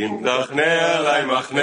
אין דעם מחנה מחנה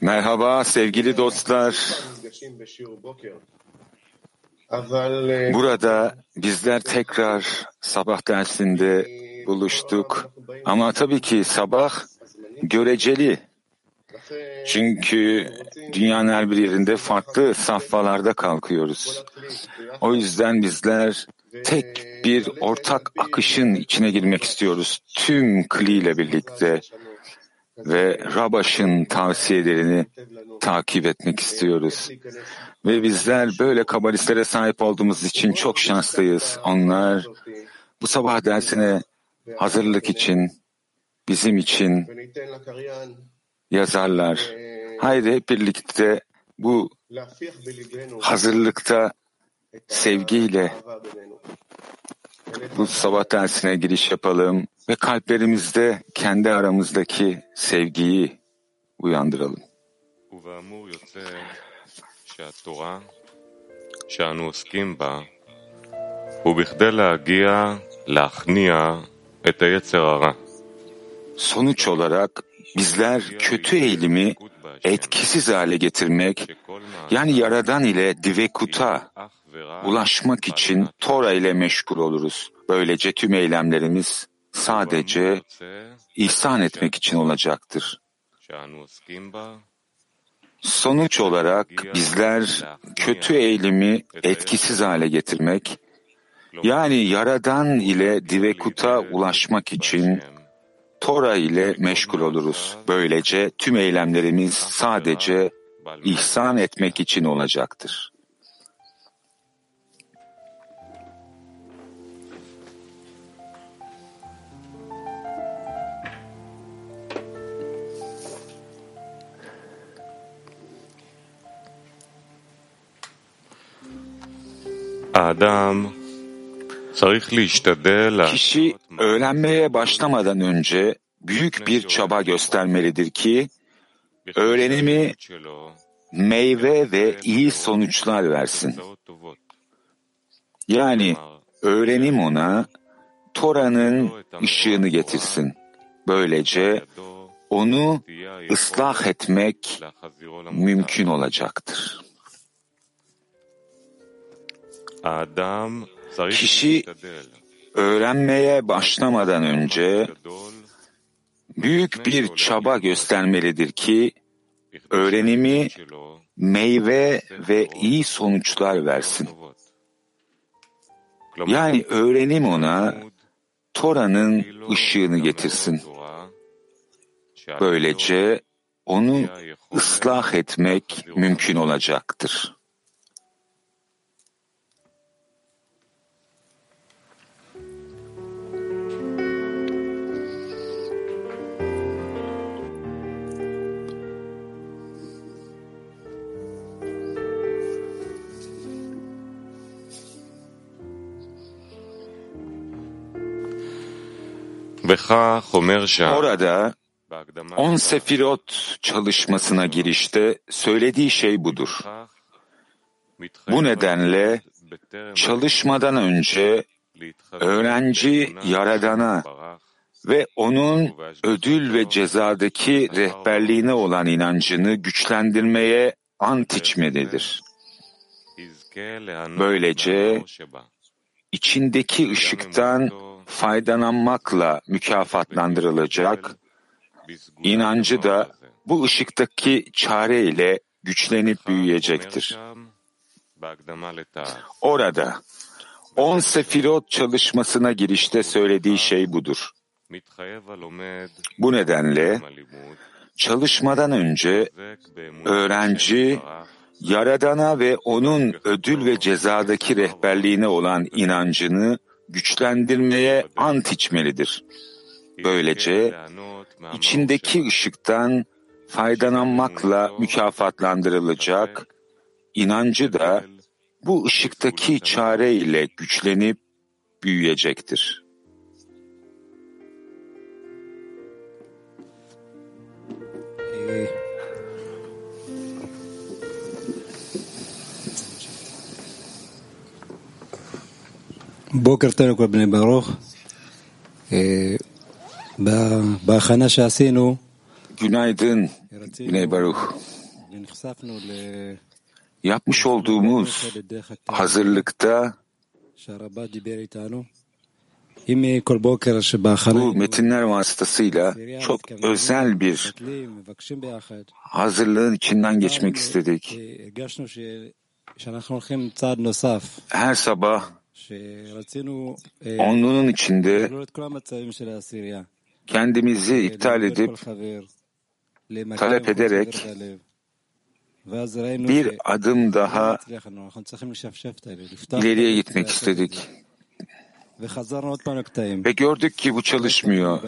Merhaba sevgili dostlar. Burada bizler tekrar sabah dersinde buluştuk. Ama tabii ki sabah göreceli. Çünkü dünyanın her bir yerinde farklı safhalarda kalkıyoruz. O yüzden bizler tek bir ortak akışın içine girmek istiyoruz. Tüm kli ile birlikte ve Rabaş'ın tavsiyelerini takip etmek istiyoruz. Ve bizler böyle kabalistlere sahip olduğumuz için çok şanslıyız. Onlar bu sabah dersine hazırlık için, bizim için yazarlar. Haydi hep birlikte bu hazırlıkta sevgiyle bu sabah dersine giriş yapalım ve kalplerimizde kendi aramızdaki sevgiyi uyandıralım. ובאמור יוצא שהתורה שאנו עוסקים בה הוא בכדי להגיע להכניע את היצר הרע. Sonuç olarak bizler kötü eğilimi etkisiz hale getirmek, yani Yaradan ile Divekut'a אך ורק ulaşmak için Tora ile meşgul oluruz. Böylece tüm eylemlerimiz sadece ihsan etmek için olacaktır. Sonuç olarak bizler kötü eğilimi etkisiz hale getirmek, yani yaradan ile divekuta ulaşmak için Tora ile meşgul oluruz. Böylece tüm eylemlerimiz sadece ihsan etmek için olacaktır. Kişi öğrenmeye başlamadan önce büyük bir çaba göstermelidir ki öğrenimi meyve ve iyi sonuçlar versin. Yani öğrenim ona Tora'nın ışığını getirsin. Böylece onu ıslah etmek mümkün olacaktır. Adam Kişi öğrenmeye başlamadan önce büyük bir çaba göstermelidir ki öğrenimi meyve ve iyi sonuçlar versin. Yani öğrenim ona Tora'nın ışığını getirsin. Böylece onu ıslah etmek mümkün olacaktır. Orada on sefirot çalışmasına girişte söylediği şey budur. Bu nedenle çalışmadan önce öğrenci Yaradan'a ve onun ödül ve cezadaki rehberliğine olan inancını güçlendirmeye ant içmelidir. Böylece içindeki ışıktan faydalanmakla mükafatlandırılacak, inancı da bu ışıktaki çare ile güçlenip büyüyecektir. Orada on sefirot çalışmasına girişte söylediği şey budur. Bu nedenle çalışmadan önce öğrenci Yaradan'a ve onun ödül ve cezadaki rehberliğine olan inancını güçlendirmeye ant içmelidir. Böylece içindeki ışıktan faydalanmakla mükafatlandırılacak, inancı da bu ışıktaki çare ile güçlenip büyüyecektir. בוקר טוב לכל בני ברוך. בהכנה שעשינו, Günaydın Güney Baruch. נחשפנו Yapmış olduğumuz hazırlıkta שהרבה דיבר איתנו. אם כל בוקר שבהכנה bu metinler vasıtasıyla çok özel bir מתלים, מבקשים ביחד, hazırlığın içinden geçmek istedik. הרגשנו ש- שאנחנו הולכים צעד נוסף, Her sabah Onluğunun içinde kendimizi iptal edip talep ederek bir adım daha ileriye gitmek istedik. Ve gördük ki bu çalışmıyor.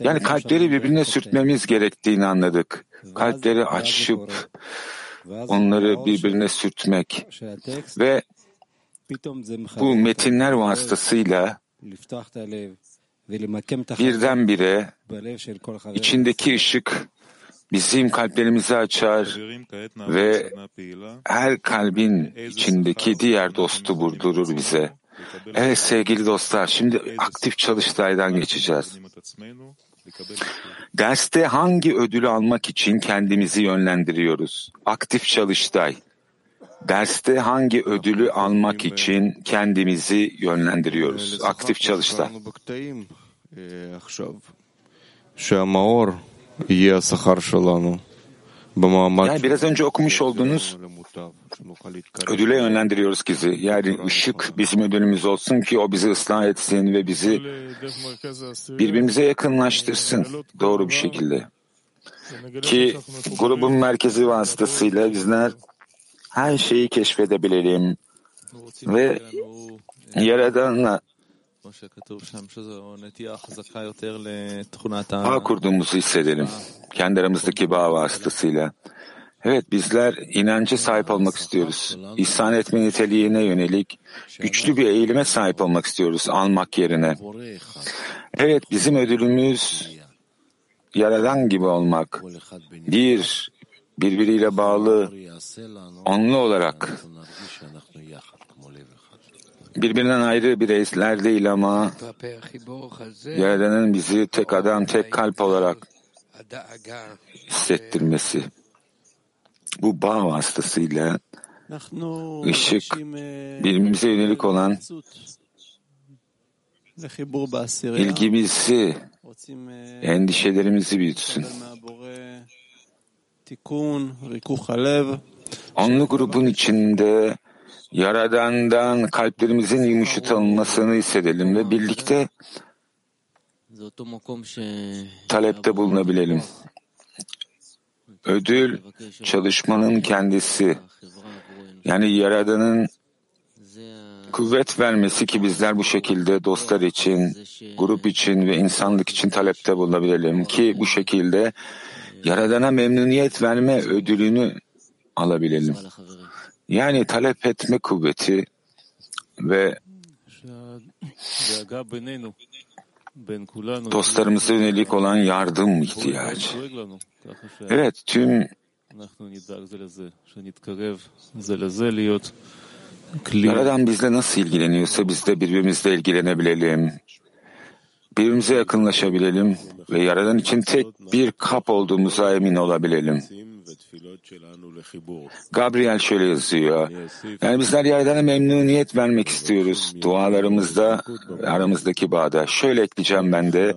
Yani kalpleri birbirine sürtmemiz gerektiğini anladık. Kalpleri açıp onları birbirine sürtmek ve bu metinler vasıtasıyla birdenbire içindeki ışık bizim kalplerimizi açar ve her kalbin içindeki diğer dostu vurdurur bize. Evet sevgili dostlar, şimdi aktif çalıştaydan geçeceğiz. Derste hangi ödülü almak için kendimizi yönlendiriyoruz? Aktif çalıştay. Derste hangi ödülü almak için kendimizi yönlendiriyoruz? Aktif çalışsa. Yani biraz önce okumuş olduğunuz ödüle yönlendiriyoruz bizi. Yani ışık bizim ödülümüz olsun ki o bizi ıslah etsin ve bizi birbirimize yakınlaştırsın doğru bir şekilde. Ki grubun merkezi vasıtasıyla bizler her şeyi keşfedebilelim ve Yaradan'la bağ kurduğumuzu hissedelim. Kendi aramızdaki bağ vasıtasıyla. Evet bizler inancı sahip olmak istiyoruz. İhsan etme niteliğine yönelik güçlü bir eğilime sahip olmak istiyoruz almak yerine. Evet bizim ödülümüz Yaradan gibi olmak. Bir birbiriyle bağlı onlu olarak birbirinden ayrı bireysler değil ama Yaradan'ın bizi tek adam, tek kalp olarak hissettirmesi. Bu bağ vasıtasıyla ışık birbirimize yönelik olan ilgimizi, endişelerimizi büyütsün. Onlu grubun içinde Yaradan'dan kalplerimizin yumuşatılmasını hissedelim ve birlikte talepte bulunabilelim. Ödül çalışmanın kendisi. Yani Yaradan'ın kuvvet vermesi ki bizler bu şekilde dostlar için, grup için ve insanlık için talepte bulunabilelim ki bu şekilde Yaradana memnuniyet verme ödülünü alabilelim. Yani talep etme kuvveti ve dostlarımıza yönelik olan yardım ihtiyacı. Evet, tüm Yaradan bizle nasıl ilgileniyorsa biz de birbirimizle ilgilenebilelim birbirimize yakınlaşabilelim ve Yaradan için tek bir kap olduğumuza emin olabilelim. Gabriel şöyle yazıyor. Yani bizler Yaradan'a memnuniyet vermek istiyoruz. Dualarımızda aramızdaki bağda. Şöyle ekleyeceğim ben de.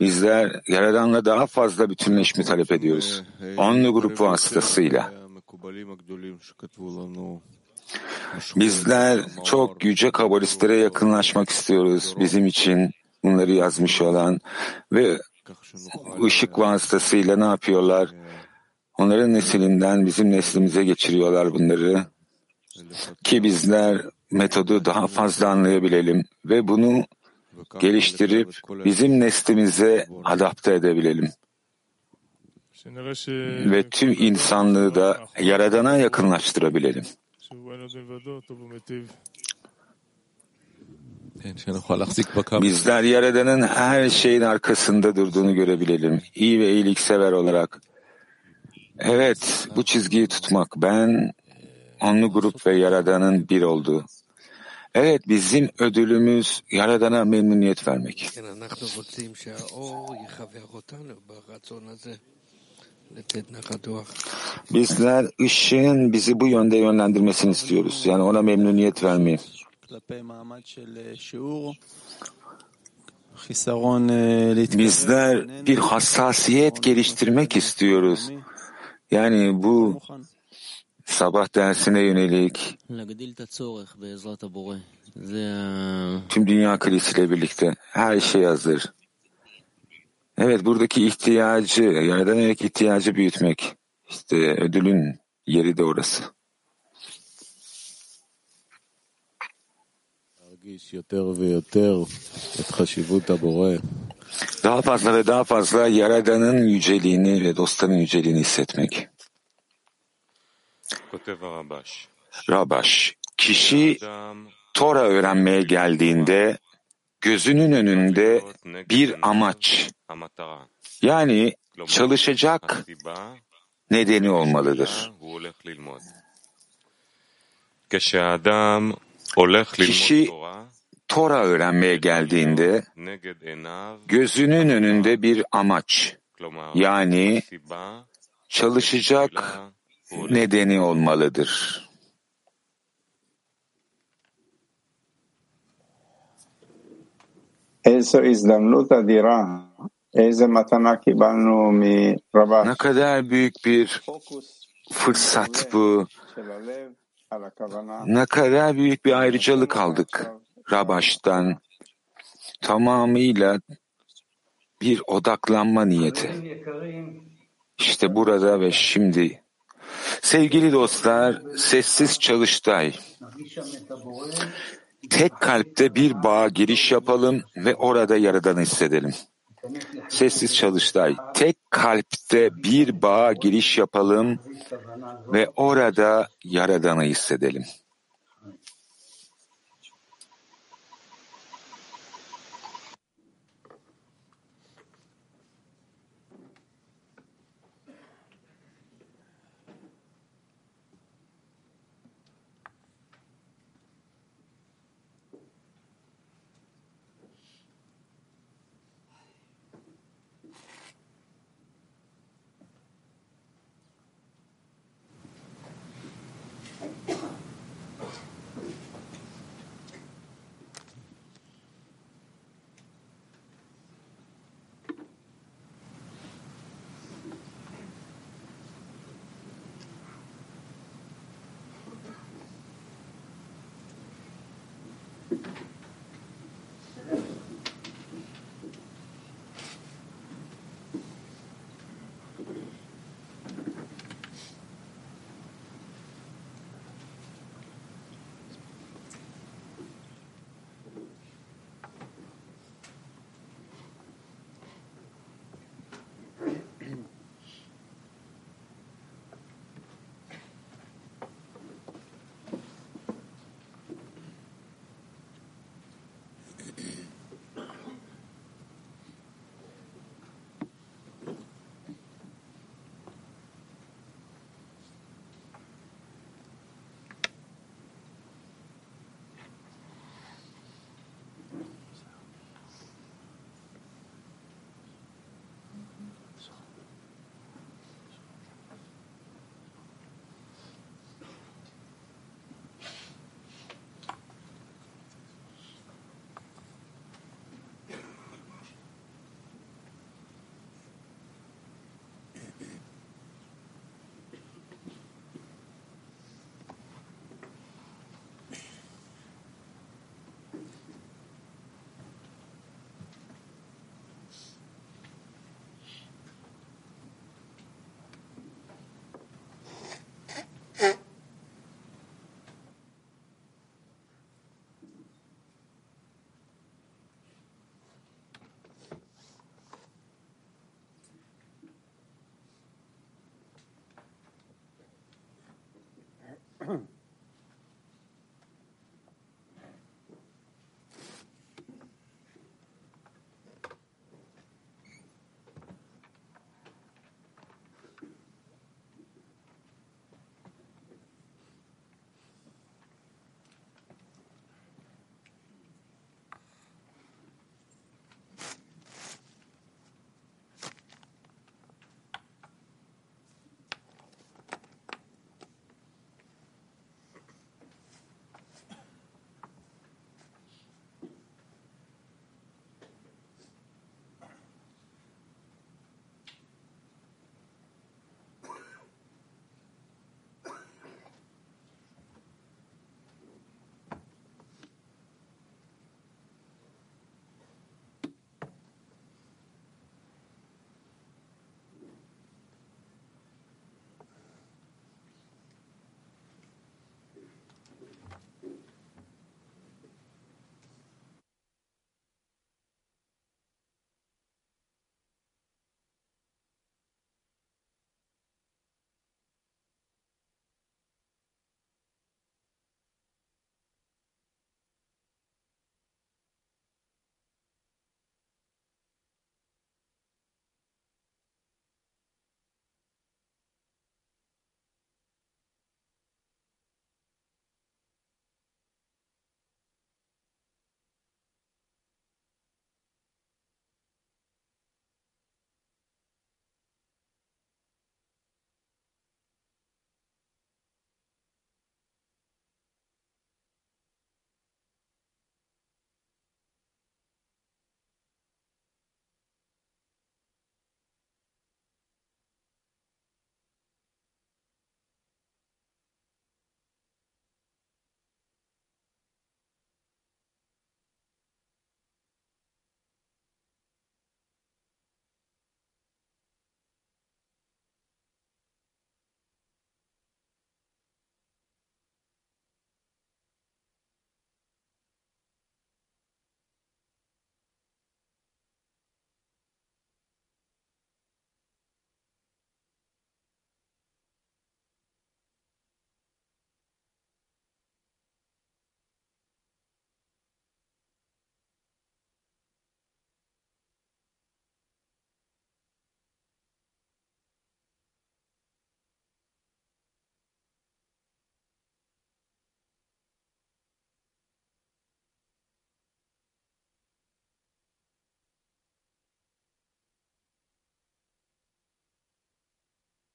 Bizler Yaradan'la daha fazla bütünleşme talep ediyoruz. Onlu grup vasıtasıyla. Bizler çok yüce kabalistlere yakınlaşmak istiyoruz. Bizim için bunları yazmış olan ve ışık vasıtasıyla ne yapıyorlar? Onların nesilinden bizim neslimize geçiriyorlar bunları ki bizler metodu daha fazla anlayabilelim ve bunu geliştirip bizim neslimize adapte edebilelim. Ve tüm insanlığı da Yaradan'a yakınlaştırabilelim. Bizler Yaradan'ın her şeyin arkasında durduğunu görebilelim. İyi ve iyiliksever olarak. Evet, bu çizgiyi tutmak. Ben onlu grup ve Yaradan'ın bir olduğu. Evet, bizim ödülümüz Yaradan'a memnuniyet vermek. Bizler ışığın bizi bu yönde yönlendirmesini istiyoruz. Yani ona memnuniyet vermeyi. Bizler bir hassasiyet geliştirmek istiyoruz. Yani bu sabah dersine yönelik tüm dünya kalesiyle birlikte her şey hazır. Evet buradaki ihtiyacı, yaradan ihtiyacı büyütmek. İşte ödülün yeri de orası. Daha fazla ve daha fazla Yaradan'ın yüceliğini ve dostların yüceliğini hissetmek. Rabaş, kişi Tora öğrenmeye geldiğinde gözünün önünde bir amaç, yani çalışacak nedeni olmalıdır. Kişi Tora öğrenmeye geldiğinde gözünün önünde bir amaç yani çalışacak nedeni olmalıdır. Ne kadar büyük bir fırsat bu. Ne kadar büyük bir ayrıcalık aldık Rabaş'tan. Tamamıyla bir odaklanma niyeti. İşte burada ve şimdi. Sevgili dostlar, sessiz çalıştay. Tek kalpte bir bağ giriş yapalım ve orada yaradanı hissedelim. Sessiz çalıştay. Tek kalpte bir bağa giriş yapalım ve orada Yaradan'ı hissedelim.